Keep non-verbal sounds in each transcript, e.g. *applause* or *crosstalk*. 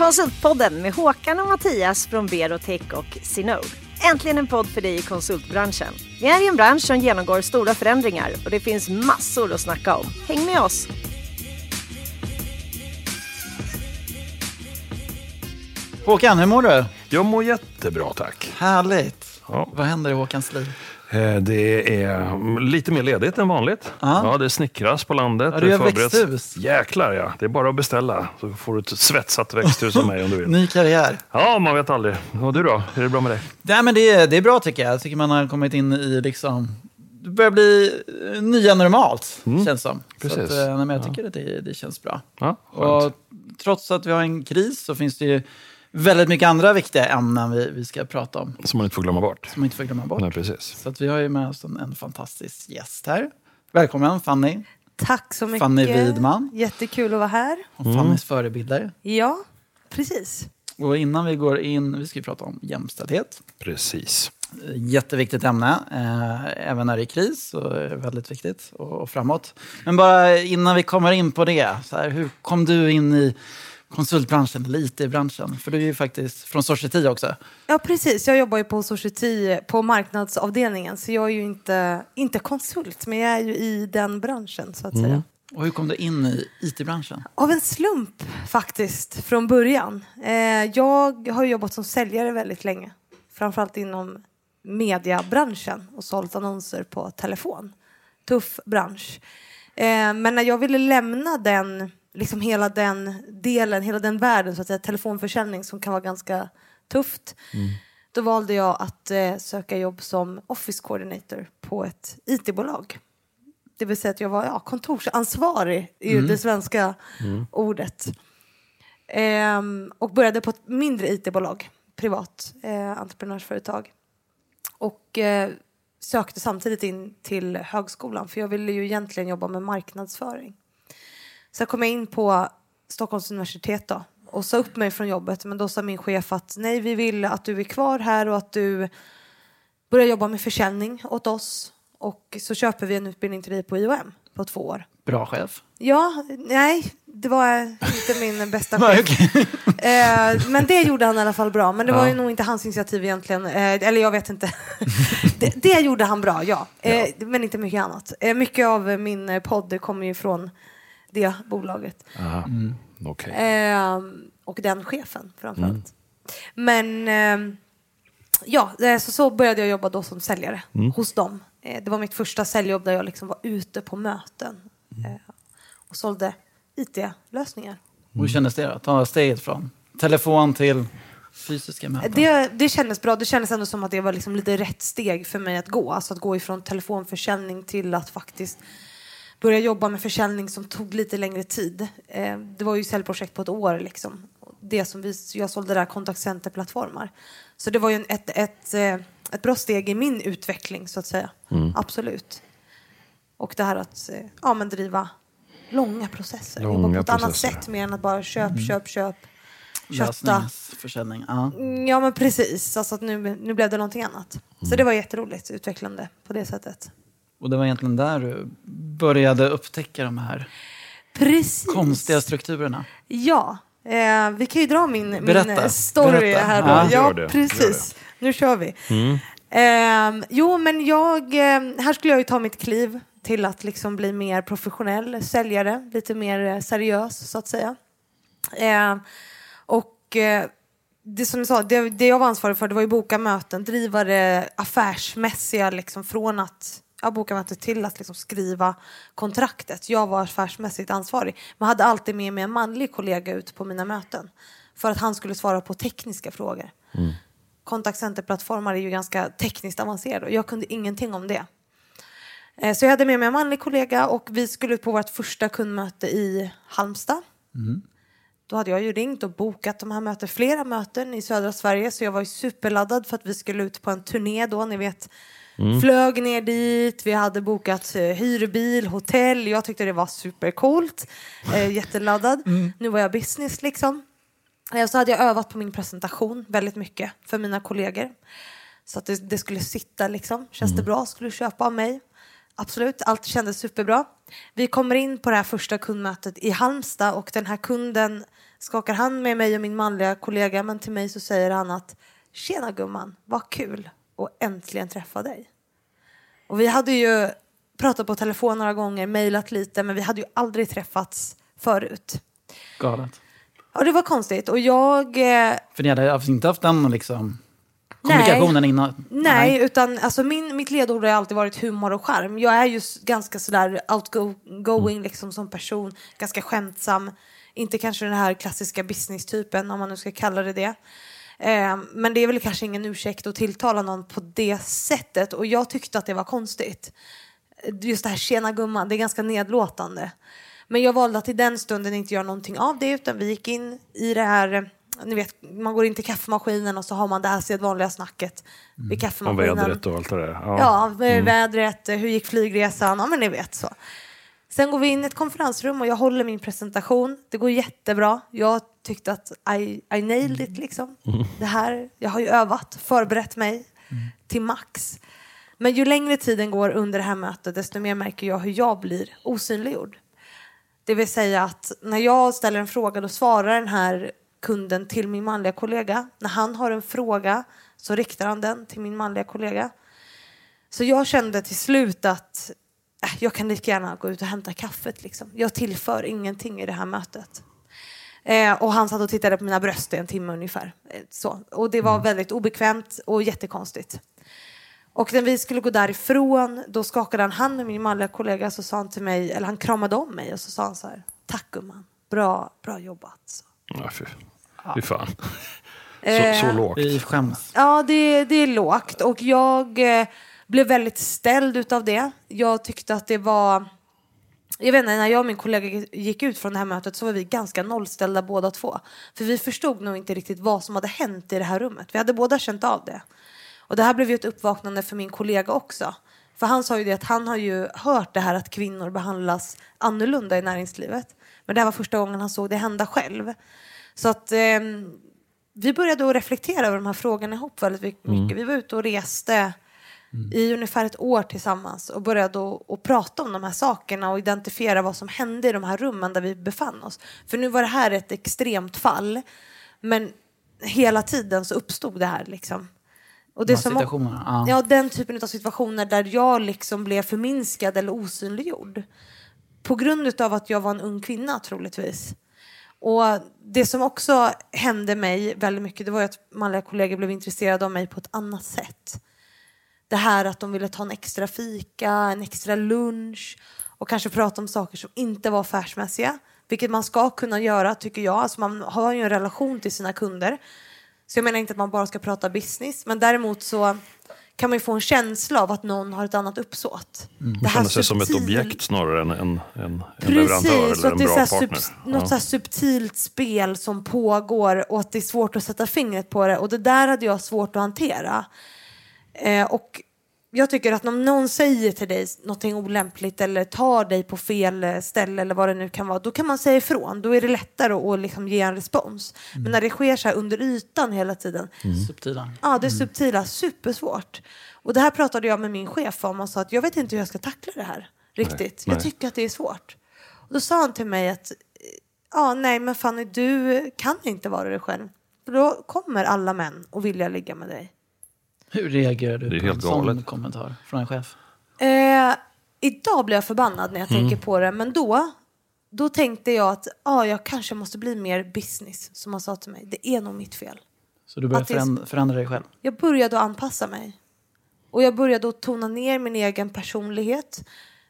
Konsultpodden med Håkan och Mattias från Berotech och Sinode. Äntligen en podd för dig i konsultbranschen. Vi är i en bransch som genomgår stora förändringar och det finns massor att snacka om. Häng med oss! Håkan, hur mår du? Jag mår jättebra tack. Härligt. Ja. Vad händer i Håkans liv? Eh, Det är lite mer ledigt än vanligt. Ja. Ja, det snickras på landet. Ja, du det gör växthus. Jäklar ja, det är bara att beställa. Så får du ett svetsat växthus av mig om du vill. *laughs* Ny karriär. Ja, man vet aldrig. Och du då? Är det bra med dig? Nej, men det, är, det är bra tycker jag. Jag tycker man har kommit in i liksom... Det börjar bli eh, nya normalt, känns som. Precis. att, eh, nej, men jag tycker att det, det känns bra. Ja, Och trots att vi har en kris så finns det ju väldigt mycket andra viktiga ämnen vi, vi ska prata om. Som man inte får glömma bort. Som man inte får glömma bort. Nej, precis. Så att vi har ju med oss en, en fantastisk gäst här. Välkommen Fanny. Tack så mycket. Fanny Widman. Jättekul att vara här. Och Fannys förebildare. Ja, precis. Och innan vi går in, vi ska ju prata om jämställdhet. Precis. Jätteviktigt ämne, eh, även när det är kris, så är det väldigt viktigt och, och framåt. Men bara innan vi kommer in på det, så här, hur kom du in i konsultbranschen, eller IT-branschen? För du är ju faktiskt från Society också. Ja, precis. Jag jobbar ju på Society på marknadsavdelningen, så jag är ju inte, inte konsult, men jag är ju i den branschen, så att säga. Och hur kom du in i IT-branschen? Av en slump faktiskt, från början. Eh, jag har jobbat som säljare väldigt länge, framförallt inom mediebranschen och sålt annonser på telefon. Tuff bransch. Eh, men när jag ville lämna den, liksom hela den delen, hela den världen, så att säga, telefonförsäljning som kan vara ganska tufft, då valde jag att eh, söka jobb som office coordinator på ett IT-bolag. Det vill säga att jag var ja, kontorsansvarig, är ju det svenska ordet. Ehm, och började på ett mindre IT-bolag, privat eh, entreprenörsföretag. Och eh, sökte samtidigt in till högskolan, för jag ville ju egentligen jobba med marknadsföring. Så kom jag in på Stockholms universitet då, och sa upp mig från jobbet, men då sa min chef att nej, vi vill att du är kvar här och att du börjar jobba med försäljning åt oss. Och så köper vi en utbildning till dig på IOM på två år. Bra chef. Ja, nej, det var inte min *laughs* bästa chef. *laughs* Eh, men det gjorde han i alla fall bra. Men det var Ja. ju nog inte hans initiativ egentligen. Eh, eller jag vet inte. *laughs* det, det gjorde han bra, ja. Eh, Men inte mycket annat. Eh, mycket av min podd kommer ju från det bolaget. Aha. Okej. Eh, och den chefen framförallt. Men eh, ja, så, så började jag jobba då som säljare hos dem. Eh, det var mitt första säljjobb där jag liksom var ute på möten eh, och sålde IT-lösningar. Och hur kändes det då? Ta steget från telefon till fysiska möten. Det, det kändes bra. Det kändes ändå som att det var liksom lite rätt steg för mig att gå. Alltså att gå ifrån telefonförsäljning till att faktiskt börja jobba med försäljning som tog lite längre tid. Eh, det var ju säljprojekt på ett år. Liksom. Det som vi, jag sålde där kontaktcenterplattformar. Så det var ju en, ett, ett, eh, ett bra steg i min utveckling så att säga. Absolut. Och det här att eh, ja, men driva långa processer. jobba Långa på ett annat processer. sätt mer än att bara köp, köp, köp. Kötta. Lösningsförsäljning. Ja. Mm, Ja men precis, alltså att nu, nu blev det någonting annat. Så det var jätteroligt, utvecklande på det sättet. Och det var egentligen där du började upptäcka de här Precis. konstiga strukturerna. Ja, eh, vi kan ju dra min, min Berätta, eh, story berätta. här då. Ja. Ja, det, precis. Nu kör vi. Eh, jo, men jag, eh, här skulle jag ju ta mitt kliv till att liksom bli mer professionell säljare, lite mer eh, seriös så att säga. Eh, och eh, det som jag sa, det, det jag var ansvarig för det var ju boka möten, driva det affärsmässiga liksom från att ja, boka mötet till att liksom skriva kontraktet. Jag var affärsmässigt ansvarig, men hade alltid med mig en manlig kollega ut på mina möten för att han skulle svara på tekniska frågor. Kontaktcenterplattformar är ju ganska tekniskt avancerade och jag kunde ingenting om det. Eh, Så jag hade med mig en manlig kollega och vi skulle ut på vårt första kundmöte i Halmstad. Då hade jag ju ringt och bokat de här mötena, flera möten i södra Sverige så jag var ju superladdad för att vi skulle ut på en turné då, ni vet. Flög ner dit, vi hade bokat eh, hyrbil, hotell, jag tyckte det var supercoolt. Eh, *laughs* jätteladdad. Nu var jag business liksom. Eh, Så hade jag övat på min presentation väldigt mycket för mina kollegor. Så att det, det skulle sitta liksom. Känns det bra? Skulle du köpa av mig? Absolut, allt kändes superbra. Vi kommer in på det här första kundmötet i Halmstad och den här kunden skakar hand med mig och min manliga kollega men till mig så säger han att Tjena gumman, vad kul att äntligen träffa dig. Och vi hade ju pratat på telefon några gånger, mejlat lite men vi hade ju aldrig träffats förut. Galet. Ja, det var konstigt och jag... Eh, För ni hade inte haft den liksom, kommunikationen innan? Nej, utan alltså min, mitt ledord har alltid varit humor och charm. Jag är just ganska sådär outgoing Mm. liksom som person, ganska skämtsam. Inte kanske den här klassiska business-typen, om man nu ska kalla det det. Eh, men det är väl kanske ingen ursäkt att tilltala någon på det sättet. Och jag tyckte att det var konstigt. Just det här tjena gumman, det är ganska nedlåtande. Men jag valde att i den stunden inte göra någonting av det utan vi gick in i det här, ni vet, man går in till kaffemaskinen och så har man det här sedvanliga snacket vid Om kaffemaskinen. vädret och allt det där. Ja, med vädret, hur gick flygresan, ja men ni vet så. Sen går vi in i ett konferensrum och jag håller min presentation. Det går jättebra. Jag tyckte att I, I nailed it liksom. Det här, jag har ju övat, förberett mig till max. Men ju längre tiden går under det här mötet desto mer märker jag hur jag blir osynliggjord. Det vill säga att när jag ställer en fråga då svarar den här kunden till min manliga kollega. När han har en fråga så riktar han den till min manliga kollega. Så jag kände till slut att jag kan lika gärna gå ut och hämta kaffet. Liksom. Jag tillför ingenting i det här mötet. Eh, och han satt och tittade på mina bröst i en timme ungefär. Eh, så. Och det var väldigt obekvämt och jättekonstigt. Och när vi skulle gå därifrån då skakade han hand med min manliga kollega så sa han till mig, eller han kramade om mig och så sa han så här, tack gumman, bra, bra jobbat. Så. Ja, fy, fy fan. Eh, *laughs* Så, så lågt. Vi skäms. Ja, det, det är lågt och jag eh, blev väldigt ställd utav det. Jag tyckte att det var... Jag vet inte, när jag och min kollega gick ut från det här mötet så var vi ganska nollställda båda två. För vi förstod nog inte riktigt vad som hade hänt i det här rummet. Vi hade båda känt av det. Och det här blev ju ett uppvaknande för min kollega också. För han sa ju det att han har ju hört det här att kvinnor behandlas annorlunda i näringslivet. Men det här var första gången han såg det hända själv. Så att ehm, vi började att reflektera över de här frågorna ihop väldigt mycket. Vi var ute och reste i ungefär ett år tillsammans och började att, prata om de här sakerna och identifiera vad som hände i de här rummen där vi befann oss. För nu var det här ett extremt fall, men hela tiden så uppstod det här liksom. Och De här som- ja. ja, den typen av situationer där jag liksom blev förminskad eller osynliggjord. På grund av att jag var en ung kvinna troligtvis. Och det som också hände mig väldigt mycket det var att manliga kollegor blev intresserade av mig på ett annat sätt. Det här att de ville ta en extra fika, en extra lunch och kanske prata om saker som inte var affärsmässiga. Vilket man ska kunna göra tycker jag. Alltså man har ju en relation till sina kunder. Så jag menar inte att man bara ska prata business. Men däremot så kan man ju få en känsla av att någon har ett annat uppsåt. Det här Känner sig som ett subtil- objekt snarare än en, en, en leverantör Precis, eller så en att det är bra så här partner. sub, något så subtilt spel som pågår och att det är svårt att sätta fingret på det. Och det där hade jag svårt att hantera. Eh, och jag tycker att om någon säger till dig någonting olämpligt eller tar dig på fel eh, ställe eller vad det nu kan vara, då kan man säga ifrån. Då är det lättare att, att liksom ge en respons. Men när det sker så här under ytan hela tiden, Subtila. Ja, det subtila. Supersvårt. Och det här pratade jag med min chef om och sa att jag vet inte hur jag ska tackla det här riktigt. Nej, Jag tycker att det är svårt. Och då sa han till mig att ja, nej men Fanny, du kan inte vara dig själv. För då kommer alla män att vilja ligga med dig. Hur reagerar du på en sån galet. kommentar från en chef? Eh, idag blir jag förbannad när jag Mm. tänker på det, men då, då tänkte jag att ja, jag kanske måste bli mer business, som han sa till mig. Det är nog mitt fel. Så du börjar Att det är- föränd- förändra dig själv? Jag började att anpassa mig. Och jag började att tona ner min egen personlighet.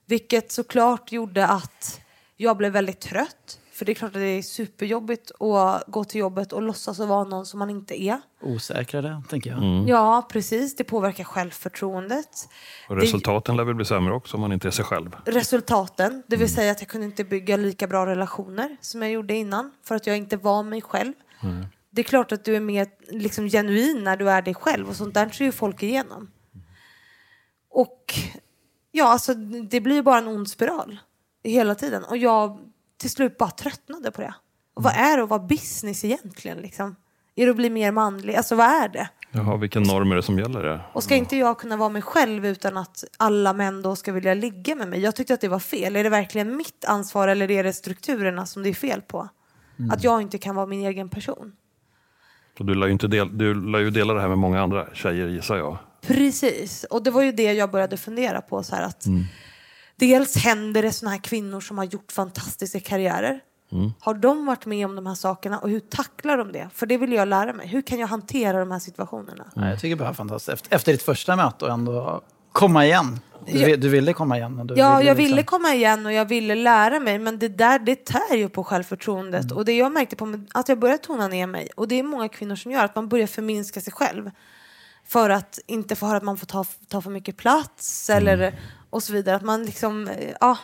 Vilket såklart gjorde att jag blev väldigt trött. För det är klart att det är superjobbigt att gå till jobbet och låtsas att vara någon som man inte är. Osäkrare, tänker jag. Mm. Ja, precis. Det påverkar självförtroendet. Och resultaten lär väl bli sämre också om man inte är sig själv. Resultaten, det vill säga att jag kunde inte bygga lika bra relationer som jag gjorde innan. För att jag inte var mig själv. Det är klart att du är mer liksom, genuin när du är dig själv och sånt där ser ju folk igenom. Och ja, alltså det blir bara en ond spiral hela tiden. Och jag till slut bara tröttnade på det. Och vad är det att vara business egentligen liksom? Är det att bli mer manlig? Alltså vad är det? Jaha, vilken norm är det som gäller där? Och ska inte jag kunna vara mig själv utan att alla män då ska vilja ligga med mig? Jag tyckte att det var fel. Är det verkligen mitt ansvar eller är det strukturerna som det är fel på? Att jag inte kan vara min egen person. Och du lär, ju inte del, du lär ju dela det här med många andra tjejer gissar jag. Precis, och det var ju det jag började fundera på. Så här, att Dels händer det såna här kvinnor som har gjort fantastiska karriärer. Har de varit med om de här sakerna och hur tacklar de det? För det vill jag lära mig. Hur kan jag hantera de här situationerna? Nej, jag tycker bara fantastiskt. Efter, ditt första möte och ändå komma igen. Du, du ville komma igen. och Du Ja, jag liksom- ville komma igen och jag ville lära mig men det där det tär ju på självförtroendet Mm. och det jag märkte på att jag började tona ner mig och det är många kvinnor som gör att man börjar förminska sig själv för att inte få höra att man får ta, ta för mycket plats Mm. eller och så vidare att man liksom eh, ja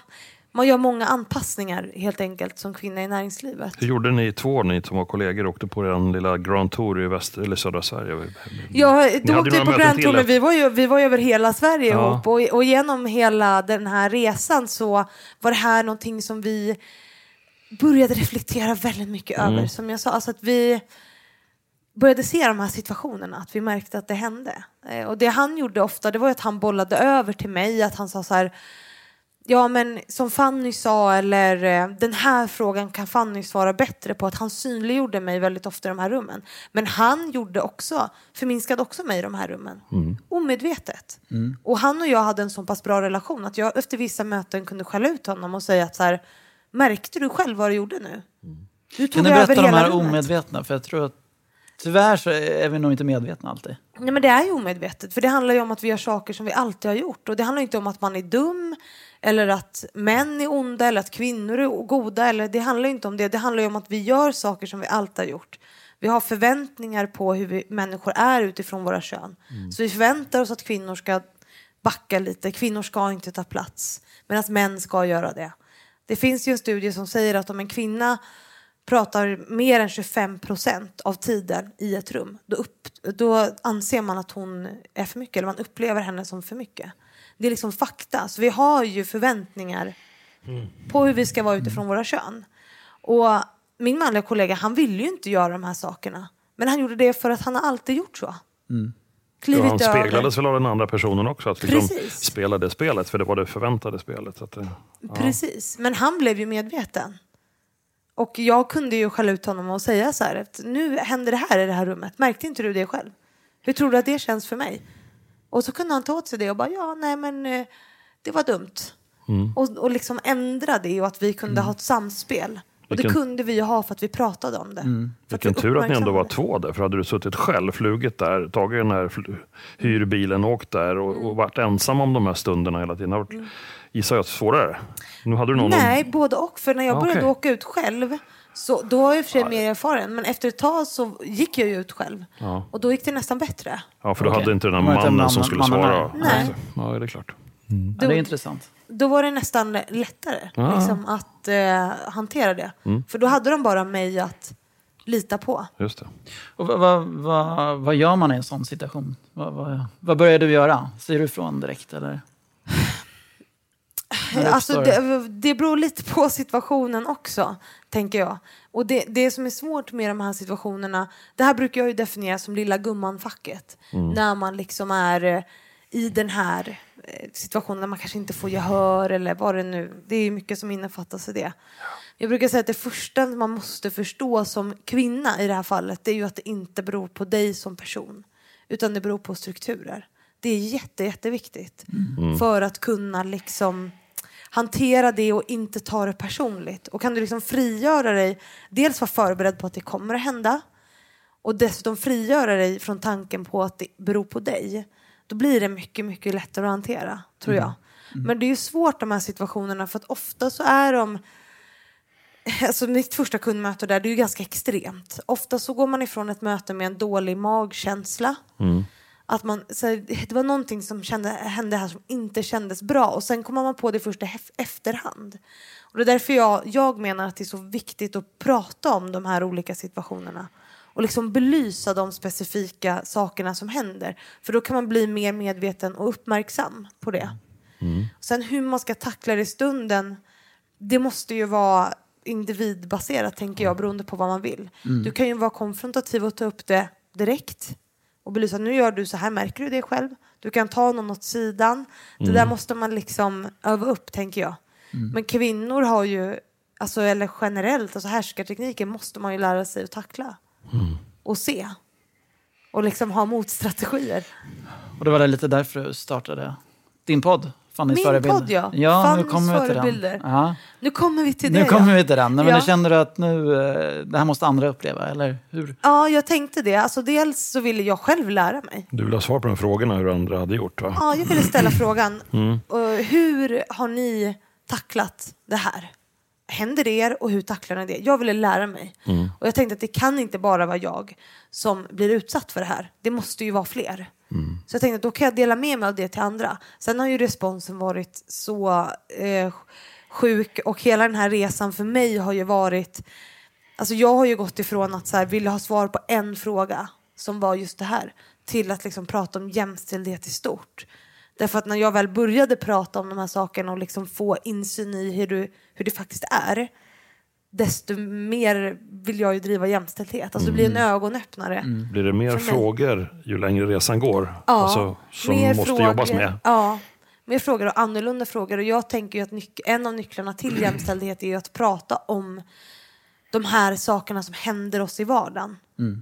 man gör många anpassningar helt enkelt som kvinna i näringslivet. Hur gjorde ni två år, ni som var kollegor, åkte på er lilla Grand Tour i väst, eller södra Sverige? Ja, då åkte vi några på Grand Tour, men vi var, ju, vi var ju över hela Sverige Ja. ihop och, och genom hela den här resan så var det här någonting som vi började reflektera väldigt mycket Mm. över. Som jag sa, alltså att vi började se de här situationerna, att vi märkte att det hände. Eh, Och det han gjorde ofta, det var att han bollade över till mig, att han sa så här Ja men som Fanny sa, eller eh, den här frågan kan Fanny svara bättre på. Att han synliggjorde mig väldigt ofta i de här rummen. Men han gjorde också, förminskade också mig i de här rummen. Omedvetet. Och han och jag hade en så pass bra relation att jag efter vissa möten kunde skälla ut honom och säga att så här, märkte du själv vad du gjorde nu? Du Kan tog du över berätta de hela här rummet. omedvetna? För jag tror att tyvärr så är vi nog inte medvetna alltid. Nej men det är ju omedvetet. För det handlar ju om att vi gör saker som vi alltid har gjort. Och det handlar inte om att man är dum. Eller att män är onda. Eller att kvinnor är goda. Eller, det handlar ju inte om det. Det handlar om att vi gör saker som vi alltid har gjort. Vi har förväntningar på hur vi människor är utifrån våra kön. Så vi förväntar oss att kvinnor ska backa lite. Kvinnor ska inte ta plats. Medan män ska göra det. Det finns ju en studie som säger att om en kvinna pratar mer än 25 procent av tiden i ett rum, då, upp, då anser man att hon är för mycket, eller man upplever henne som för mycket. Det är liksom fakta. Så vi har ju förväntningar på hur vi ska vara utifrån våra kön. Och min manliga kollega, han ville ju inte göra de här sakerna. Men han gjorde det för att han har alltid gjort så. Ja, Klivit han över. speglades väl av den andra personen också, att liksom Precis. spela det spelet, för det var det förväntade spelet. Att, det- Precis, men han blev ju medveten. Och jag kunde ju skälla ut honom och säga så här, att nu händer det här i det här rummet. Märkte inte du det själv? Hur tror du att det känns för mig? Och så kunde han ta åt sig det och bara, ja, nej men eh, det var dumt. Och, och liksom ändra det och att vi kunde ha ett samspel. Och det Vilken- kunde vi ju ha för att vi pratade om det. Att Vilken vi tur att ni ändå var två där, för hade du suttit själv, flugit där, tagit den här hyrbilen och åkt där och, och varit ensam om de här stunderna hela tiden, varit, gissar jag, svårare. Nu hade du någon. Nej, både och. För när jag Ah, började okej. åka ut själv, så, då var jag i och för sig mer erfaren. Men efter ett tag så gick jag ju ut själv. Och då gick det nästan bättre. Ja, för du Okej. hade inte den där inte mannen mannen- som skulle mannen svara. Nej. Ja, det är klart. Ja, det är intressant. Då var det nästan lättare Ah. liksom, att eh, hantera det. Mm. För då hade de bara mig att lita på. Just det. Och vad, vad, vad, vad gör man i en sån situation? Vad, vad, vad börjar du göra? Säger du ifrån direkt eller? *sighs* Det Alltså, det, det beror lite på situationen också, tänker jag. Och det, det som är svårt med de här situationerna, det här brukar jag ju definiera som lilla gumman-facket. När man liksom är eh, i den här eh, situationen där man kanske inte får gehör eller vad det nu, det är mycket som innefattas i det. Jag brukar säga att det första man måste förstå som kvinna i det här fallet, det är ju att det inte beror på dig som person, utan det beror på strukturer. Det är jätte, jätteviktigt för att kunna liksom hantera det och inte ta det personligt. Och kan du liksom frigöra dig, dels vara förberedd på att det kommer att hända och dessutom frigöra dig från tanken på att det beror på dig. Då blir det mycket, mycket lättare att hantera, tror jag. Men det är ju svårt de här situationerna för att ofta så är de *laughs* Alltså mitt första kundmöte där, det är ju ganska extremt. Ofta så går man ifrån ett möte med en dålig magkänsla. Att man, så här, det var någonting som kände, hände här som inte kändes bra och sen kommer man på det först i efterhand. Och det är därför jag, jag menar att det är så viktigt att prata om de här olika situationerna och liksom belysa de specifika sakerna som händer. För då kan man bli mer medveten och uppmärksam på det. Sen hur man ska tackla det i stunden, det måste ju vara individbaserat tänker jag beroende på vad man vill. Du kan ju vara konfrontativ och ta upp det direkt och belysa nu gör du så här, märker du det själv? Du kan ta någon åt sidan. Det där måste man liksom öva upp tänker jag. Men kvinnor har ju alltså, eller generellt, alltså härskartekniker måste man ju lära sig att tackla och se. Och liksom ha motstrategier. Och det var det lite därför du startade din podd. Fannys Min förebilder. podd, ja. ja nu Fannys kommer vi till förebilder. den. Ja. Nu kommer vi till det. Nu kommer ja. vi till den. Nej, men Ja. nu känner du att nu, eh, det här måste andra uppleva, eller hur? Ja, jag tänkte det. Alltså, dels så ville jag själv lära mig. Du vill ha svar på de frågorna hur andra hade gjort va? Ja, jag ville ställa *clears throat* frågan. Och hur har ni tacklat det här? Händer er och hur tacklar ni det? Jag ville lära mig. Och jag tänkte att det kan inte bara vara jag som blir utsatt för det här. Det måste ju vara fler. Så jag tänkte att då kan jag dela med mig av det till andra. Sen har ju responsen varit så eh, sjuk och hela den här resan för mig har ju varit Alltså jag har ju gått ifrån att så här, vilja ha svar på en fråga som var just det här till att liksom prata om jämställdhet i stort. Därför att när jag väl började prata om de här sakerna och liksom få insyn i hur, du, hur det faktiskt är desto mer vill jag ju driva jämställdhet. Alltså det blir en ögonöppnare. Blir det mer frågor ju längre resan går? Ja, alltså, som mer måste frågor. jobbas med? Ja, mer frågor och annorlunda frågor. Och jag tänker ju att nyc- en av nycklarna till jämställdhet är ju att prata om de här sakerna som händer oss i vardagen.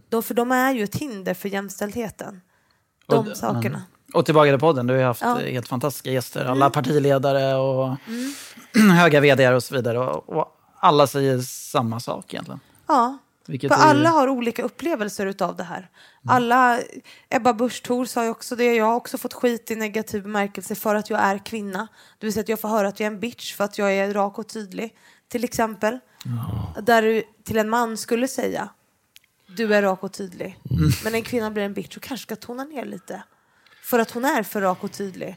De, för de är ju ett hinder för jämställdheten. De Och- sakerna. Och tillbaka till podden, du har haft Ja. Mm. eh, helt fantastiska gäster. Alla partiledare och *clears throat* höga vd och så vidare. Och, och alla säger samma sak egentligen. Ja, Vilket för är alla har olika upplevelser utav det här. Alla, Ebba Busch Thor sa ju också det, jag har också fått skit i negativ bemärkelse för att jag är kvinna. Det vill säga att jag får höra att jag är en bitch för att jag är rak och tydlig. Till exempel. Där du till en man skulle säga du är rak och tydlig. Men en kvinna blir en bitch och kanske ska tona ner lite. För att hon är för rak och tydlig.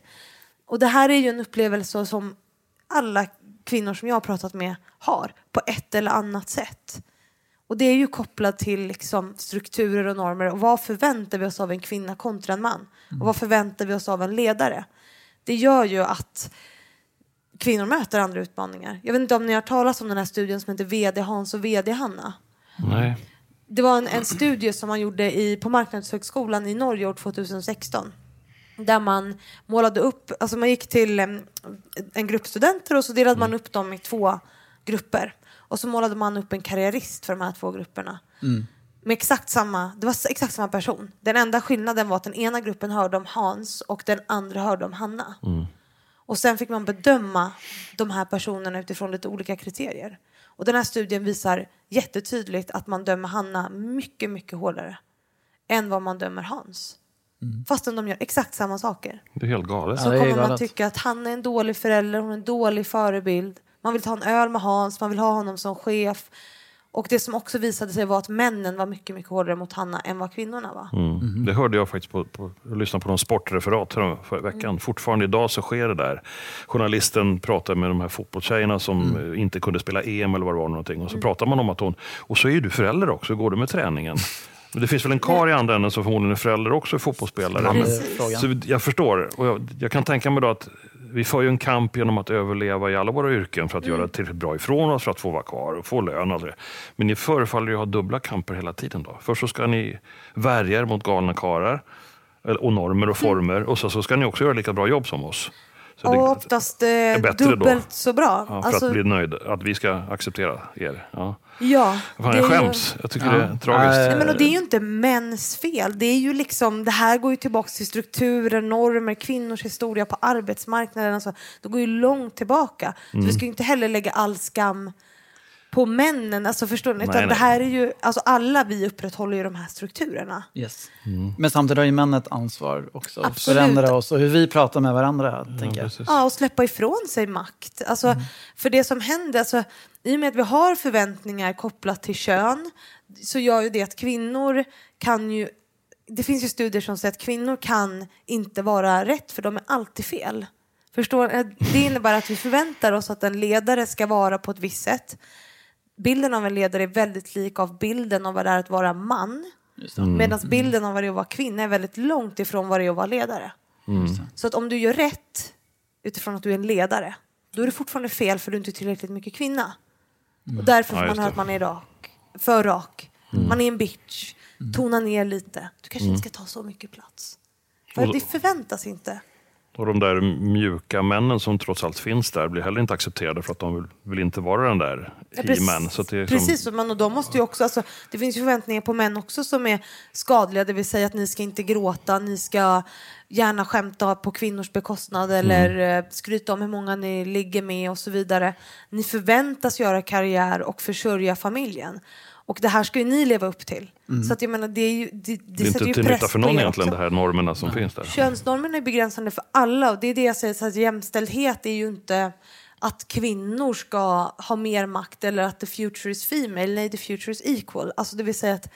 Och det här är ju en upplevelse som alla kvinnor som jag har pratat med har på ett eller annat sätt. Och det är ju kopplat till liksom strukturer och normer. Och vad förväntar vi oss av en kvinna kontra en man? Och vad förväntar vi oss av en ledare? Det gör ju att kvinnor möter andra utmaningar. Jag vet inte om ni har talat om den här studien som heter VD Hans och VD Hanna. Nej. Det var en, en studie som man gjorde i, på Marknadshögskolan i Norge år 2016. Där man målade upp, alltså man gick till en grupp studenter och så delade man upp dem i två grupper. Och så målade man upp en karriärist för de här två grupperna. Med exakt samma, det var exakt samma person. Den enda skillnaden var att den ena gruppen hörde om Hans och den andra hörde om Hanna. Och sen fick man bedöma de här personerna utifrån lite olika kriterier. Och den här studien visar jättetydligt att man dömer Hanna mycket, mycket hårdare än vad man dömer Hans. Fastän de gör exakt samma saker. Det är helt galet. Ja, Så är kommer man galet. tycka att han är en dålig förälder, hon är en dålig förebild. Man vill ta en öl med Hans, man vill ha honom som chef. Och det som också visade sig var att männen var mycket, mycket hårdare mot Hanna än vad kvinnorna var. Mm. Det hörde jag faktiskt på, på jag lyssnade på någon sportreferat här förra veckan. Fortfarande idag så sker det där. Journalisten pratar med de här fotbollstjejerna som eh, inte kunde spela EM eller vad det var någonting. Och så pratar man om att hon, och så är du förälder också, hur går det med träningen? *laughs* Men det finns väl en kar i andra änden som förmodligen är förälder också är fotbollsspelare. Precis. fråga. Så jag förstår. Och jag, jag kan tänka mig då att vi för ju en kamp genom att överleva i alla våra yrken för att göra tillräckligt bra ifrån oss, för att få vara kvar och få lön. Och det. Men ni förefaller ju ha dubbla kamper hela tiden. då. Först så ska ni värja er mot galna eller- och normer och former och så, så ska ni också göra lika bra jobb som oss. Så Och det, oftast eh, bättre då. dubbelt så bra. ja, för Alltså, att bli nöjd, att vi ska acceptera er. Ja. Ja, Fan, det jag är ju- skäms. Jag tycker Ja. det är tragiskt. Nej, men och det är ju inte mäns fel. Det är ju liksom, det här går ju tillbaka till strukturer, normer, kvinnors historia på arbetsmarknaden. Alltså, det går ju långt tillbaka. Så vi ska ju inte heller lägga all skam på männen. Alltså, förstår ni? Nej, Utan det nej. här är ju, alltså, alla vi upprätthåller ju de här strukturerna. Yes. Mm. Men samtidigt har ju män ett ansvar också. Att Absolut. förändra oss och hur vi pratar med varandra. tänker jag. Ja, och släppa ifrån sig makt. Alltså, För det som händer, alltså, i och med att vi har förväntningar kopplat till kön så gör ju det att kvinnor kan ju... Det finns ju studier som säger att kvinnor kan inte vara rätt för de är alltid fel. Förstår? Det innebär att vi förväntar oss att en ledare ska vara på ett visst sätt. Bilden av en ledare är väldigt lik av bilden av vad det är att vara man. Mm. Medan bilden av vad det är att vara kvinna är väldigt långt ifrån vad det är att vara ledare. Så att om du gör rätt utifrån att du är en ledare, då är det fortfarande fel för du är inte tillräckligt mycket kvinna. Och därför Ja, får man just höra att man är rak, för rak. Man är en bitch. Tona ner lite. Du kanske inte ska ta så mycket plats. För det förväntas inte. Och de där mjuka männen som trots allt finns där blir heller inte accepterade för att de vill, vill inte vara den där Ja, he-man. Liksom- Precis, men och de måste ju också, alltså, det finns ju förväntningar på män också som är skadliga, det vill säga att ni ska inte gråta, ni ska gärna skämta på kvinnors bekostnad eller eh, skryta om hur många ni ligger med och så vidare. Ni förväntas göra karriär och försörja familjen. Och det här ska ju ni leva upp till. Så att jag menar, det är ju, det, det, det är inte till nytta för någon egentligen, de här normerna som finns där. Könsnormerna är begränsande för alla och det är det jag säger, så att jämställdhet är ju inte att kvinnor ska ha mer makt eller att the future is female, nej the future is equal. Alltså det vill säga att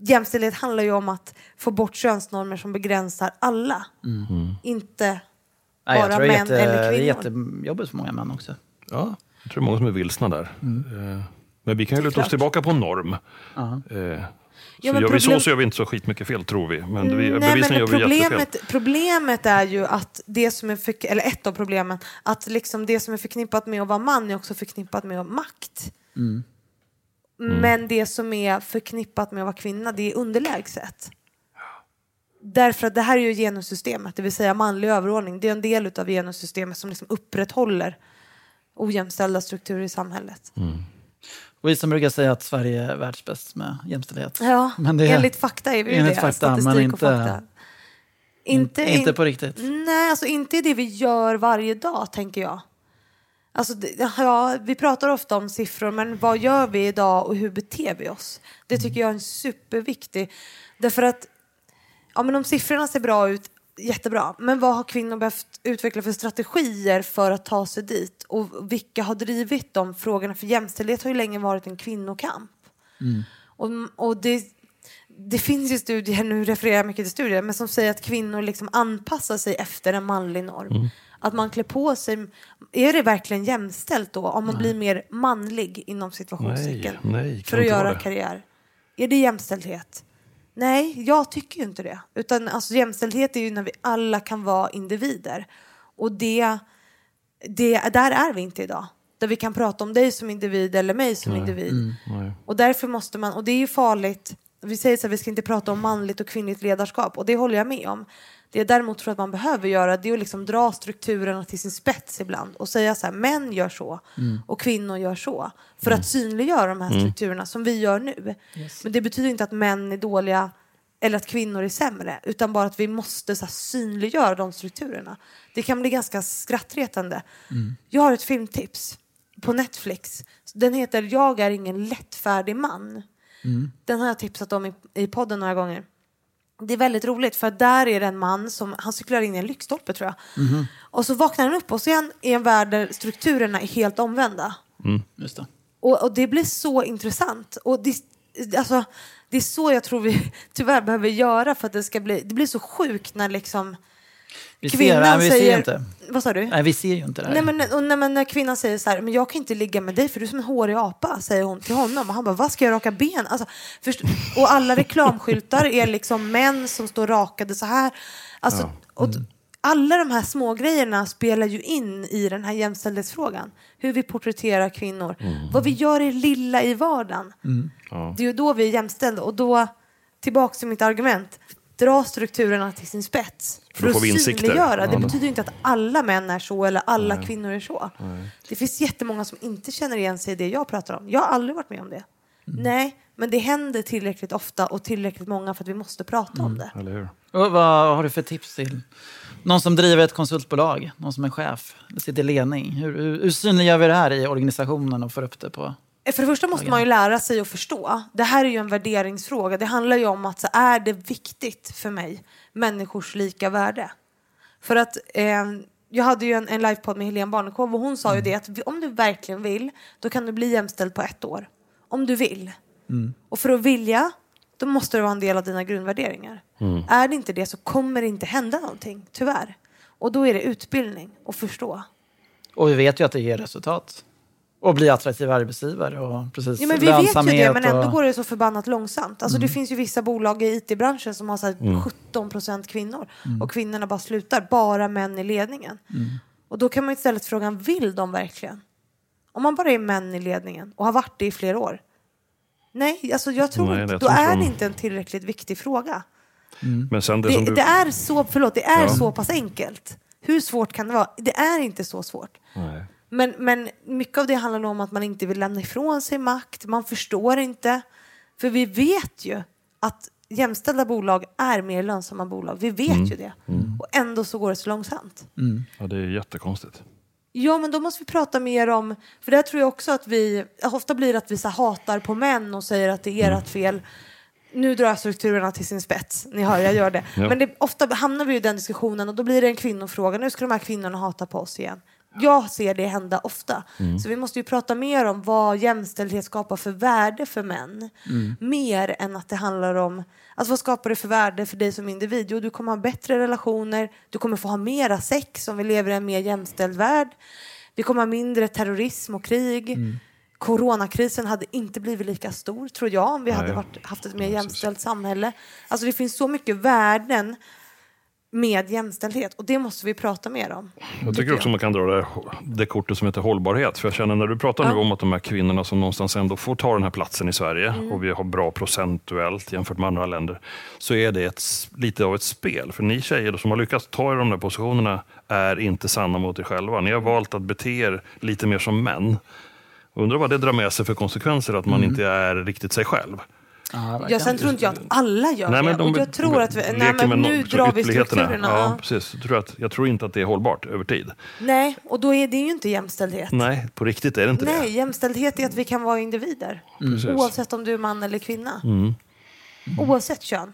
jämställdhet handlar ju om att få bort könsnormer som begränsar alla. Inte Nej, jag bara män jätte, eller det är kvinnor. jättejobbigt för många män också. Ja, jag tror det är många som är vilsna där. Mm. Men vi kan ju luta oss tillbaka på en norm. Eh, Så men gör vi så problem- så gör vi inte så skitmycket fel tror vi. Men vi, Nej, men gör problemet, problemet är ju att det som är för, eller ett av problemen, att liksom det som är förknippat med att vara man är också förknippat med makt. Mm. Men det som är förknippat med att vara kvinna, det är underlägset. Därför att det här är ju genussystemet, det vill säga manlig överordning. Det är en del av genussystemet som liksom upprätthåller ojämställda strukturer i samhället. Mm. Och vi som brukar säga att Sverige är världsbäst med jämställdhet. Ja, Men det är- enligt fakta är vi enligt det. fakta, men statistik inte- och fakta. Inte, Inte in- på riktigt. Nej, alltså inte det vi gör varje dag, tänker jag. Alltså, ja, vi pratar ofta om siffror, men vad gör vi idag och hur beter vi oss? Det tycker jag är en superviktig. Därför att ja, men om siffrorna ser bra ut, jättebra. Men vad har kvinnor behövt utveckla för strategier för att ta sig dit? Och vilka har drivit de frågorna? För jämställdhet har ju länge varit en kvinnokamp. Och, och det, det finns ju studier, nu refererar jag mycket till studier, men som säger att kvinnor liksom anpassar sig efter en manlig norm. Att man klär på sig, är det verkligen jämställt då om man blir mer manlig inom situationstecken? Nej, nej, för att göra det. karriär. Är det jämställdhet? Nej, jag tycker ju inte det. Utan alltså, jämställdhet är ju när vi alla kan vara individer. Och det, det, där är vi inte idag. Där vi kan prata om dig som individ eller mig som individ. Mm. Nej. Och därför måste man, och det är ju farligt, vi säger så här, vi ska inte prata om manligt och kvinnligt ledarskap och det håller jag med om. Det jag däremot tror att man behöver göra det är att liksom dra strukturerna till sin spets ibland och säga så här, män gör så och kvinnor gör så. För att synliggöra de här strukturerna som vi gör nu. Men det betyder inte att män är dåliga eller att kvinnor är sämre, utan bara att vi måste så här, synliggöra de strukturerna. Det kan bli ganska skrattretande. Jag har ett filmtips på Netflix. Den heter Jag är ingen lättfärdig man. Den har jag tipsat om i, i podden några gånger. Det är väldigt roligt för där är det en man som han cyklar in i en lyktstolpe tror jag. Och så vaknar han upp och så är han i en värld där strukturerna är helt omvända. Just det. Och, och det blir så intressant. Och det, alltså, det är så jag tror vi *laughs* tyvärr behöver göra för att det ska bli... Det blir så sjukt när liksom Vi ser, kvinnan nej, vi ser säger... ju inte. Vad sa du? Nej, vi ser ju inte det här. Nej men, och när, men när kvinnan säger så här, men jag kan inte ligga med dig för du är som en hårig apa, säger hon till honom. Och han bara, vad ska jag raka ben? Alltså, först, och alla *laughs* reklamskyltar är liksom män som står rakade så här. Alltså, och, alla de här små grejerna spelar ju in i den här jämställdhetsfrågan. Hur vi porträtterar kvinnor. Vad vi gör i lilla i vardagen. Det är ju då vi är jämställda. Och då, tillbaka till mitt argument, dra strukturerna till sin spets. För att få insikter. synliggöra. Det Ja, då- betyder ju inte att alla män är så eller alla kvinnor är så. Det finns jättemånga som inte känner igen sig i det jag pratar om. Jag har aldrig varit med om det. Nej, men det händer tillräckligt ofta och tillräckligt många för att vi måste prata om det. Eller hur? Och vad har du för tips till någon som driver ett konsultbolag? Någon som är chef? Eller sitter i ledning? Hur, hur, hur synliggör vi det här i organisationen och får upp det på... För det första måste man ju lära sig att förstå. Det här är ju en värderingsfråga. Det handlar ju om att så är det viktigt för mig, människors lika värde? För att eh, jag hade ju en, en livepodd med Helene Barnekow och hon sa ju det att om du verkligen vill, då kan du bli jämställd på ett år. Om du vill. Och för att vilja, då måste det vara en del av dina grundvärderingar. Är det inte det så kommer det inte hända någonting, tyvärr. Och då är det utbildning och förstå. Och vi vet ju att det ger resultat. Och blir attraktiva arbetsgivare och precis Ja, men vi vet ju det, men ändå och- går det så förbannat långsamt. Alltså, Det finns ju vissa bolag i it-branschen som har så här 17 procent kvinnor och kvinnorna bara slutar, bara män i ledningen. Och då kan man istället fråga, vill de verkligen? Om man bara är män i ledningen och har varit det i flera år. Nej, alltså jag tror Nej, inte, då är de- det inte en tillräckligt viktig fråga. Men sen det, Det, du... det är, så, förlåt, det är Ja. så pass enkelt. Hur svårt kan det vara? Det är inte så svårt. Nej. Men, men mycket av det handlar nog om att man inte vill lämna ifrån sig makt. Man förstår inte. För vi vet ju att jämställda bolag är mer lönsamma bolag. Vi vet ju det. Och ändå så går det så långsamt. Ja, det är jättekonstigt. Ja, men då måste vi prata mer om... För där tror jag också att vi... Ofta blir det att vi så hatar på män och säger att det är ert fel. Nu drar jag strukturerna till sin spets. Ni hör, jag gör det. Ja. Men det, ofta hamnar vi i den diskussionen och då blir det en kvinnofråga. Nu ska de här kvinnorna hata på oss igen. Jag ser det hända ofta. Så vi måste ju prata mer om vad jämställdhet skapar för värde för män. Mer än att det handlar om alltså vad skapar det för värde för dig som individ? Jo, du kommer ha bättre relationer, du kommer få ha mera sex om vi lever i en mer jämställd värld. Vi kommer ha mindre terrorism och krig. Coronakrisen hade inte blivit lika stor, tror jag, om vi hade Nej. varit, haft ett mer jämställt samhälle. Alltså det finns så mycket värden med jämställdhet och det måste vi prata mer om. Jag tycker också man kan dra det, det kortet som heter hållbarhet. För jag känner när du pratar nu Ja. om att de här kvinnorna som någonstans ändå får ta den här platsen i Sverige Mm. och vi har bra procentuellt jämfört med andra länder. Så är det ett, lite av ett spel. För ni tjejer som har lyckats ta er de där positionerna är inte sanna mot er själva. Ni har valt att bete er lite mer som män. Undrar vad det drar med sig för konsekvenser att man Mm. inte är riktigt sig själv. Ja, Ja, sen tror inte jag att alla gör Nej, men det. de och jag tror att vi, nej, men med nu no- drar vi strukturerna. Ja, Ja. precis. Jag tror, att, jag tror inte att det är hållbart över tid. Nej, och då är det ju inte jämställdhet. Nej, på riktigt är det inte Nej, jämställdhet är att vi kan vara individer. Precis. Oavsett om du är man eller kvinna. Mm. Oavsett kön.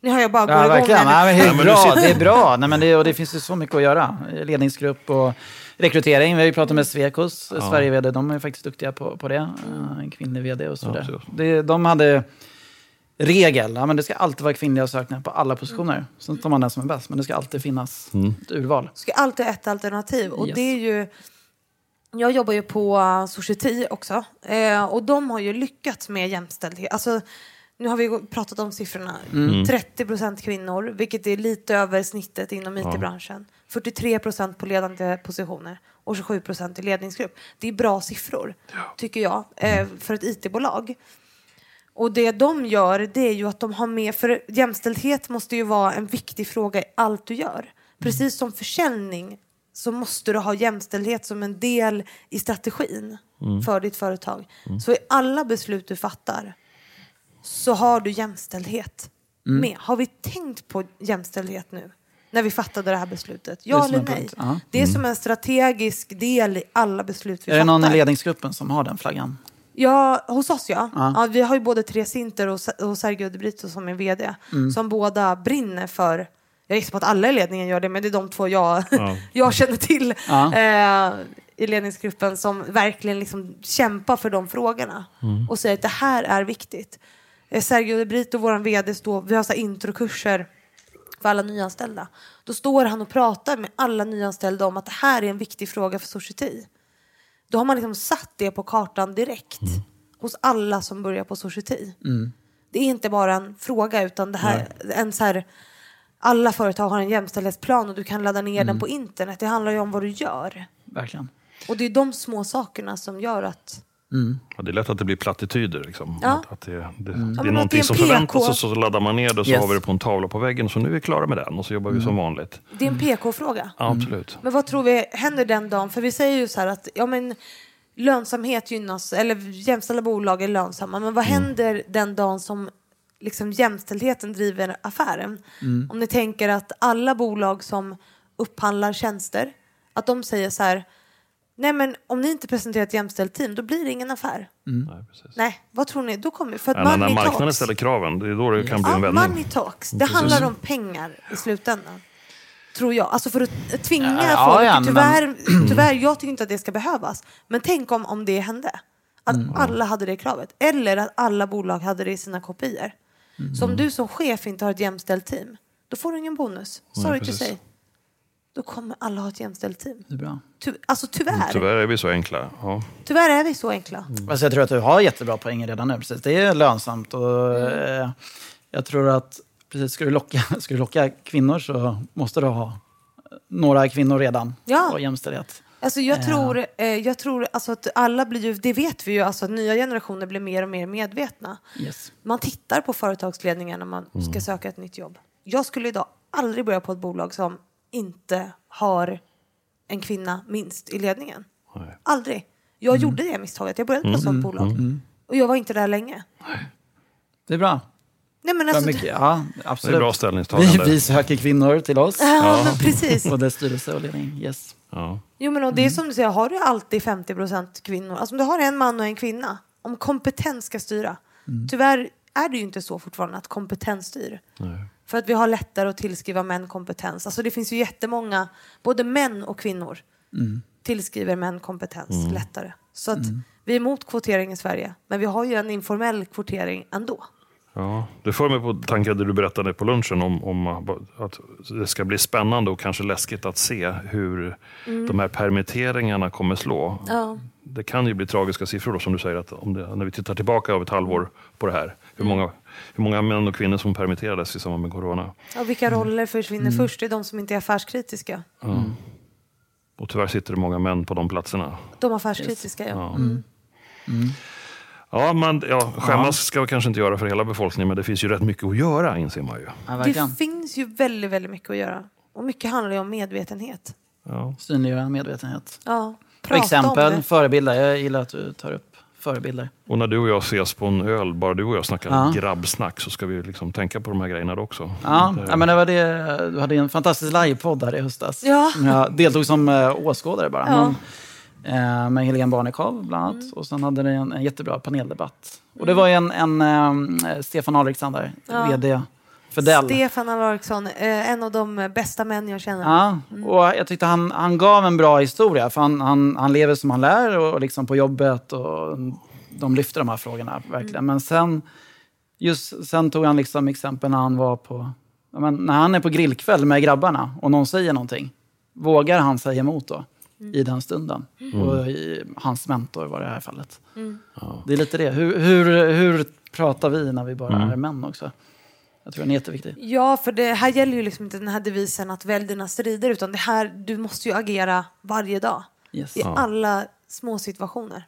Nu har jag bara Ja, gått igång verkligen. här. Nej, men det, Ja, är bra, det är bra. Nej, men det, och det finns ju så mycket att göra. Ledningsgrupp och rekrytering. Vi har ju pratat med Svekos, Sverige VD. De är faktiskt duktiga på, på det. Eh, En kvinnlig VD och så Ja. Det, de hade regel. Ja, men det ska alltid vara kvinnliga sökningar på alla positioner. Sen tar man den som är bäst, men det ska alltid finnas ett urval. ska alltid ett alternativ. Och Yes. det är ju... Jag jobbar ju på Society också. Eh, och de har ju lyckats med jämställdhet. Alltså, nu har vi pratat om siffrorna. 30 procent kvinnor, vilket är lite över snittet inom IT-branschen. 43 procent på ledande positioner och 27 procent i ledningsgrupp. Det är bra siffror, tycker jag, eh, för ett IT-bolag. Och det de gör, det är ju att de har med, för jämställdhet måste ju vara en viktig fråga i allt du gör. Precis som försäljning så måste du ha jämställdhet som en del i strategin för ditt företag. Så i alla beslut du fattar så har du jämställdhet med. Har vi tänkt på jämställdhet nu? När vi fattade det här beslutet? Ja eller nej? punkt. Det är som en strategisk del i alla beslut vi Är det fattar. någon i ledningsgruppen som har den flaggan? Ja, hos oss ja. Ja. ja. vi har ju både Therese Sinter och, och Sergio De Brito som är vd. Mm. Som båda brinner för, jag gissar på att alla i ledningen gör det, men det är de två jag, Ja. *laughs* jag känner till Ja. eh, i ledningsgruppen som verkligen liksom kämpar för de frågorna. Mm. Och säger att det här är viktigt. Eh, Sergio De Brito, vår vd, står, vi har så introkurser för alla nyanställda. Då står han och pratar med alla nyanställda om att det här är en viktig fråga för Society. Då har man liksom satt det på kartan direkt hos alla som börjar på Society. Det är inte bara en fråga utan det här, en så här, alla företag har en jämställdhetsplan och du kan ladda ner den på internet. Det handlar ju om vad du gör. Verkligen. Och det är de små sakerna som gör att... Ja, det är lätt att det blir plattityder. Liksom. Ja. Att, att det, det, det är att någonting som förväntas och så laddar man ner det och så Yes. har vi det på en tavla på väggen. Så nu är vi klara med den och så jobbar vi som vanligt. Det är en PK-fråga. Ja, absolut. Men vad tror vi händer den dagen? För vi säger ju så här att ja, men, lönsamhet gynnas, eller jämställda bolag är lönsamma. Men vad händer den dagen som liksom, jämställdheten driver affären? Om ni tänker att alla bolag som upphandlar tjänster, att de säger så här Nej men om ni inte presenterar ett jämställt team då blir det ingen affär. Nej, precis. Nej, vad tror ni? Då kommer för att Ja, men när marknaden talks. ställer kraven, det är då det kan bli Ja, en vändning. money talks. Det handlar om pengar i slutändan. Tror jag. Alltså för att tvinga Ja, folk. ja, men- tyvärr, *clears throat* tyvärr, jag tycker inte att det ska behövas. Men tänk om, om det hände. Att Mm. alla hade det kravet. Eller att alla bolag hade det i sina kopior. Mm. Så om du som chef inte har ett jämställt team, då får du ingen bonus. Sorry to precis. say. Då kommer alla ha ett jämställt team. Det är bra. Ty, alltså tyvärr. Tyvärr är vi så enkla. Ja. Tyvärr är vi så enkla. Alltså jag tror att du har jättebra poänger redan nu. Precis. Det är lönsamt. Och, Mm. eh, jag tror att precis, ska, du locka, *laughs* ska du locka kvinnor så måste du ha några kvinnor redan. Ja. Och jämställdhet. Alltså jag tror, eh, jag tror alltså att alla blir ju, det vet vi ju, alltså att nya generationer blir mer och mer medvetna. Yes. Man tittar på företagsledningen när man ska söka ett nytt jobb. Jag skulle idag aldrig börja på ett bolag som inte har en kvinna minst i ledningen. Nej. Aldrig. Jag gjorde det misstaget. Jag började på ett sånt bolag. Och jag var inte där länge. Det är bra. Nej, men Bra alltså, mycket, ja, Det är absolut. bra vi, ställningstagande. vi söker kvinnor till oss. Ja, men precis. Både styrelse och ledning. Yes. Ja. Jo, men och det är som du säger, har du alltid 50% kvinnor, alltså om du har en man och en kvinna, om kompetens ska styra. Tyvärr är det ju inte så fortfarande att kompetens styr. Nej. För att vi har lättare att tillskriva män kompetens. Alltså det finns ju jättemånga, både män och kvinnor, tillskriver män kompetens lättare. Så att vi är emot kvotering i Sverige, men vi har ju en informell kvotering ändå. Ja, det får mig på tankar det du berättade på lunchen om, om att det ska bli spännande och kanske läskigt att se hur de här permitteringarna kommer slå. Ja. Det kan ju bli tragiska siffror då, som du säger, att om det, när vi tittar tillbaka av ett halvår på det här. Hur många, hur många män och kvinnor som permitterades i samband med corona. Och vilka roller försvinner först? Det är de som inte är affärskritiska. Och tyvärr sitter det många män på de platserna. De affärskritiska, ja. Ja. Ja, man, ja, skämmas ska vi kanske inte göra för hela befolkningen, men det finns ju rätt mycket att göra inser man ju. Ja, Det finns ju väldigt, väldigt mycket att göra. Och mycket handlar ju om medvetenhet. Ja. Synliggöra medvetenhet. Ja, För prata om exempel, det. förebilder. Jag gillar att du tar upp förebilder. Och när du och jag ses på en öl, bara du och jag snackar Ja. grabbsnack, så ska vi liksom tänka på de här grejerna då också. Ja, Det- ja, men det var det. Du hade en fantastisk livepodd där i höstas. Ja. Som jag deltog som uh, åskådare bara. Ja. Men, eh, med Helene Barnekow bland annat. Och sen hade det en, en jättebra paneldebatt. Och det var ju en, en eh, Stefan Alexander, Ja. vd för Dell. Stefan Alariksson, eh, en av de bästa män jag känner. Ja, och jag tyckte han, han gav en bra historia. För han, han, han lever som han lär och, och liksom på jobbet. Och de lyfter de här frågorna verkligen. Men sen, just, sen tog han liksom exempel när han var på... Men när han är på grillkväll med grabbarna och någon säger någonting. Vågar han säga emot då? I den stunden. Och i, hans mentor var det i det här fallet. Det är lite det. Hur, hur, hur pratar vi när vi bara är män också? Jag tror den är jätteviktig. Ja, för det här gäller ju liksom inte den här devisen att välj dina strider, utan det här, du måste ju agera varje dag. Yes. I alla små situationer.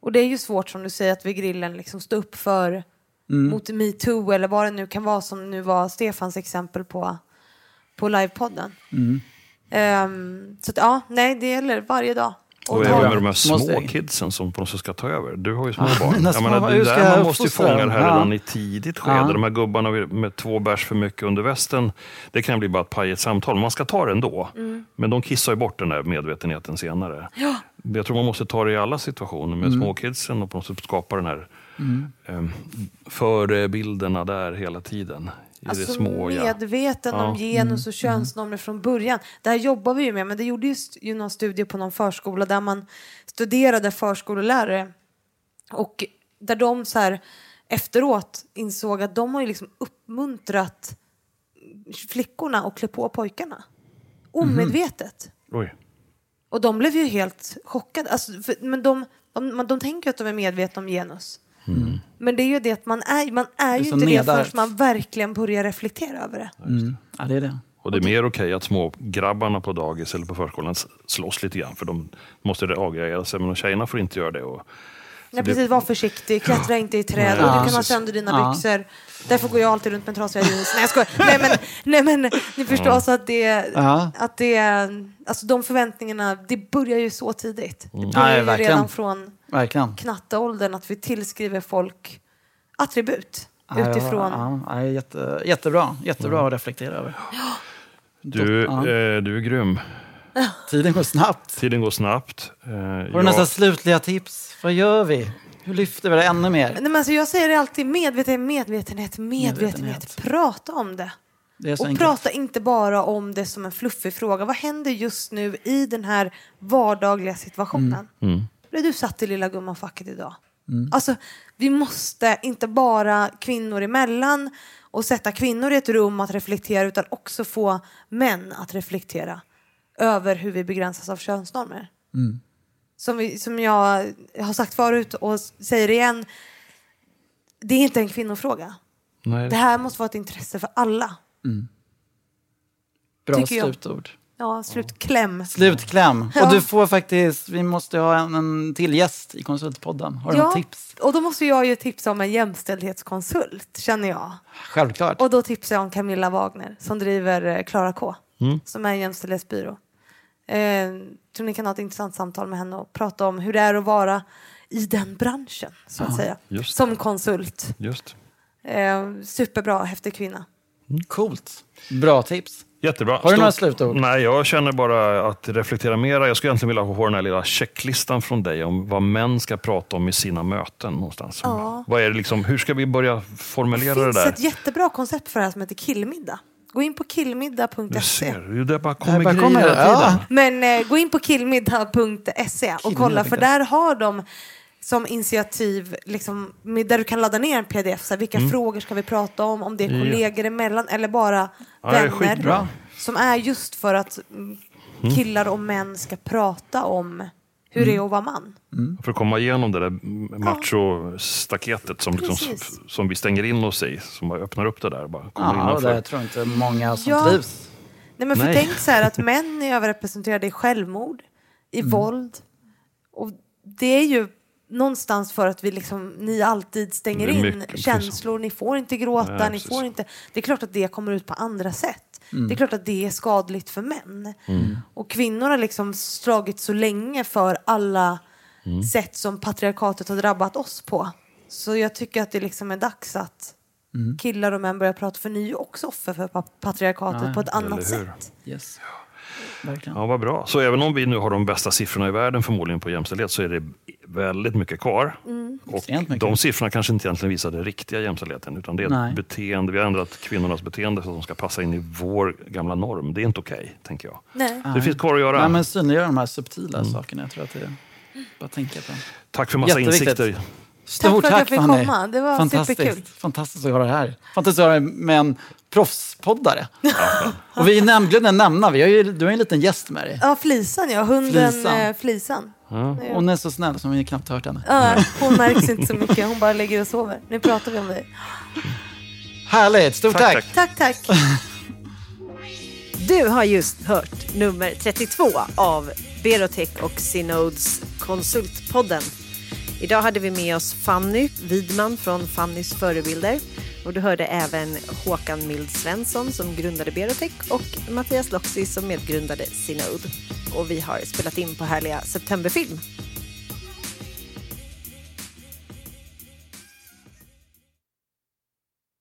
Och det är ju svårt som du säger att vid grillen liksom stå upp för mot metoo eller vad det nu kan vara som nu var Stefans exempel på, på livepodden. Ehm, så att, ja, nej, det gäller varje dag. Och ta- även med de här Små steg. kidsen som på något sätt ska ta över. Du har ju små Ah, barn. mina Jag menar, det där man måste ju fånga det här Ja. redan i tidigt skede. Ja. De här gubbarna med två bärs för mycket under västen, det kan bli bara ett pajigt samtal. Man ska ta det ändå. Mm. Men de kissar ju bort den där medvetenheten senare. Jag tror man måste ta det i alla situationer med Mm. småkidsen och på något sätt skapa den här mm. förebilderna där hela tiden. Alltså det små. Ja. medveten om Ja. genus och könsnormer från början. Det här jobbar vi ju med, men det gjorde just ju någon studie på någon förskola där man studerade förskollärare och där de så här efteråt insåg att de har ju liksom uppmuntrat flickorna att klä på pojkarna. Omedvetet. Oj. Och de blev ju helt chockade. Alltså, för, men de, de, de, de tänker att de är medvetna om genus. Men det är ju det att man är, man är, är ju inte det nedärvt. förrän man verkligen börjar reflektera över det. Mm. Ja, det är det. Och det är mer okej att små grabbarna på dagis eller på förskolan slåss lite grann för de måste avgreja sig. Men tjejerna får inte göra det. Och, Nej, det- precis, var försiktig, klättra inte i träd och Ja, du kan ha sönder dina Ja. byxor. Därför går jag alltid runt med trasiga jeans. Nej jag skojar. Nej men, nej, men ni förstår så att det, Ja. att det, alltså de förväntningarna, det börjar ju så tidigt. Det börjar Nej, ju redan från Verkligen. knatteåldern att vi tillskriver folk attribut Ja, utifrån. Ja, ja, jätte, jättebra. Jättebra att reflektera över. du, Ja. eh, du är grym. Tiden går snabbt. Tiden går snabbt. Eh, Har du jag- nästan slutliga tips? Vad gör vi? Hur lyfter vi det ännu mer? Nej, men alltså jag säger det alltid, medvetenhet, medvetenhet, medvetenhet. Medvetenhet. Prata om det. Det Och enkelt. prata inte bara om det som en fluffig fråga. Vad händer just nu i den här vardagliga situationen? Mm. Blev du satt i lilla gumman-facket idag? Mm. Alltså, vi måste inte bara kvinnor emellan och sätta kvinnor i ett rum att reflektera utan också få män att reflektera över hur vi begränsas av könsnormer. Mm. Som, vi, som jag har sagt förut och säger igen, det är inte en kvinnofråga. Nej. Det här måste vara ett intresse för alla. Bra tycker jag. slutord. Ja, slutkläm. Slutkläm. Ja. Och du får faktiskt, vi måste ha en, en till gäst i Konsultpodden. Har du Ja, något tips? och då måste jag ju tipsa om en jämställdhetskonsult, känner jag. Självklart. Och då tipsar jag om Camilla Wagner som driver eh, Klara K. som är en jämställdhetsbyrå. Eh, tror ni kan ha ett intressant samtal med henne och prata om hur det är att vara i den branschen, så att säga. just Som konsult. Just. Eh, superbra, häftig kvinna. Coolt. Bra tips. Jättebra. Har du några Stort- slutord? Nej, jag känner bara att reflektera mera. Jag skulle egentligen vilja ha den här lilla checklistan från dig om vad män ska prata om i sina möten någonstans. Ja. Vad är det liksom, hur ska vi börja formulera Det det finns där? ett jättebra koncept för det här som heter killmiddag. Gå in på Du killmiddag.se. ser, det där bara Det kommer bara grejer kommer, hela tiden. ja. Men eh, gå in på killmiddag.se och kolla för där har de som initiativ, liksom, med- där du kan ladda ner en pdf. Så här, vilka frågor ska vi prata om? Om det är Mm. Ja. kollegor emellan eller bara Ja, det är vänner. skitbra. Som är just för att mm, killar och män ska prata om hur Mm. det är att vara man. För att komma igenom det där macho-staketet som, liksom, som vi stänger in oss i. Som bara öppnar upp det där. Bara kommer Ja, och innanför. det tror jag inte många som Ja. trivs. Nej, men för Nej. tänk så här att män är överrepresenterade i självmord, i Mm. våld. Och det är ju någonstans för att vi liksom, ni alltid stänger in känslor, ni får inte gråta, Nej, ni får inte... Det är klart att det kommer ut på andra sätt. Mm. Det är klart att det är skadligt för män. Och kvinnor har liksom slagit så länge för alla Mm. sätt som patriarkatet har drabbat oss på. Så jag tycker att det liksom är dags att Mm. killar och män börjar prata, för ni är ju också offer för pa- patriarkatet på ett annat sätt. Yes. Verkligen. Ja, vad bra. Så även om vi nu har de bästa siffrorna i världen förmodligen på jämställdhet så är det väldigt mycket kvar. Mm. Och mycket. de siffrorna kanske inte egentligen visar den riktiga jämställdheten utan det är Nej. ett beteende. Vi har ändrat kvinnornas beteende så att de ska passa in i vår gamla norm. Det är inte okej, tänker jag. Nej. Det finns kvar att göra. Nej, men synliggöra de här subtila Mm. sakerna. Jag tror att det är bara tänka på. Tack för massa insikter. Stort för att jag tack fick Fanny. komma. Det var Fantastiskt. superkul. Fantastiskt att höra det här. Fantastiskt att höra med proffspoddare. Och vi glömde nämna, vi har ju, du har ju en liten gäst med dig. Ja, Flisan ja. Hunden Flisan. Flisan. Flisan. Hon är så snäll som vi knappt hört henne. Ja, hon märks inte så mycket. Hon bara ligger och sover. Nu pratar vi om dig. Härligt, stort Tack, tack. tack. Tack, tack. *laughs* Du har just hört nummer 32 av Berotech och Synods Konsultpodden. Idag hade vi med oss Fanny Widman från Fannys förebilder. Och du hörde även Håkan Mild Svensson som grundade Berotech och Mattias Loxi som medgrundade Sinod. Och vi har spelat in på härliga Septemberfilm